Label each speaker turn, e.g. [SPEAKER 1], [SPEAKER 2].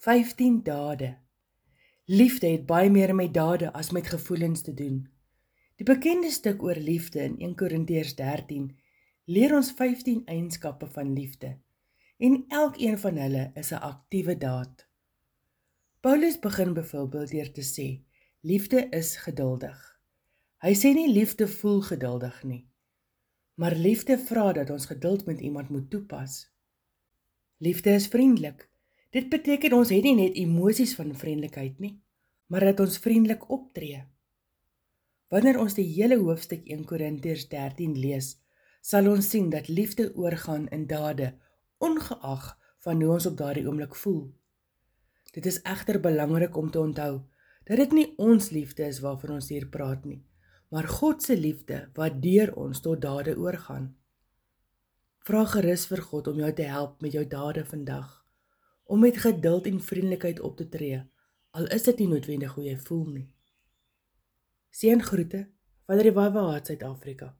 [SPEAKER 1] 15 dade. Liefde het baie meer met dade as met gevoelens te doen. Die bekende stuk oor liefde in 1 Korintiërs 13 leer ons 15 eienskappe van liefde en elkeen van hulle is 'n aktiewe daad. Paulus begin byvoorbeeld deur te sê: Liefde is geduldig. Hy sê nie liefde voel geduldig nie, maar liefde vra dat ons geduld met iemand moet toepas. Liefde is vriendelik. Dit beteken ons het nie net emosies van vriendelikheid nie, maar dat ons vriendelik optree. Wanneer ons die hele hoofstuk 1 Korintiërs 13 lees, sal ons sien dat liefde oorgaan in dade, ongeag van hoe ons op daardie oomblik voel. Dit is egter belangrik om te onthou dat dit nie ons liefde is waarvan ons hier praat nie, maar God se liefde wat deur ons tot dade oorgaan. Vra gerus vir God om jou te help met jou dade vandag om met geduld en vriendelikheid op te tree al is dit nie noodwendig hoe jy voel nie. Seën groete van die Wawa Suid-Afrika.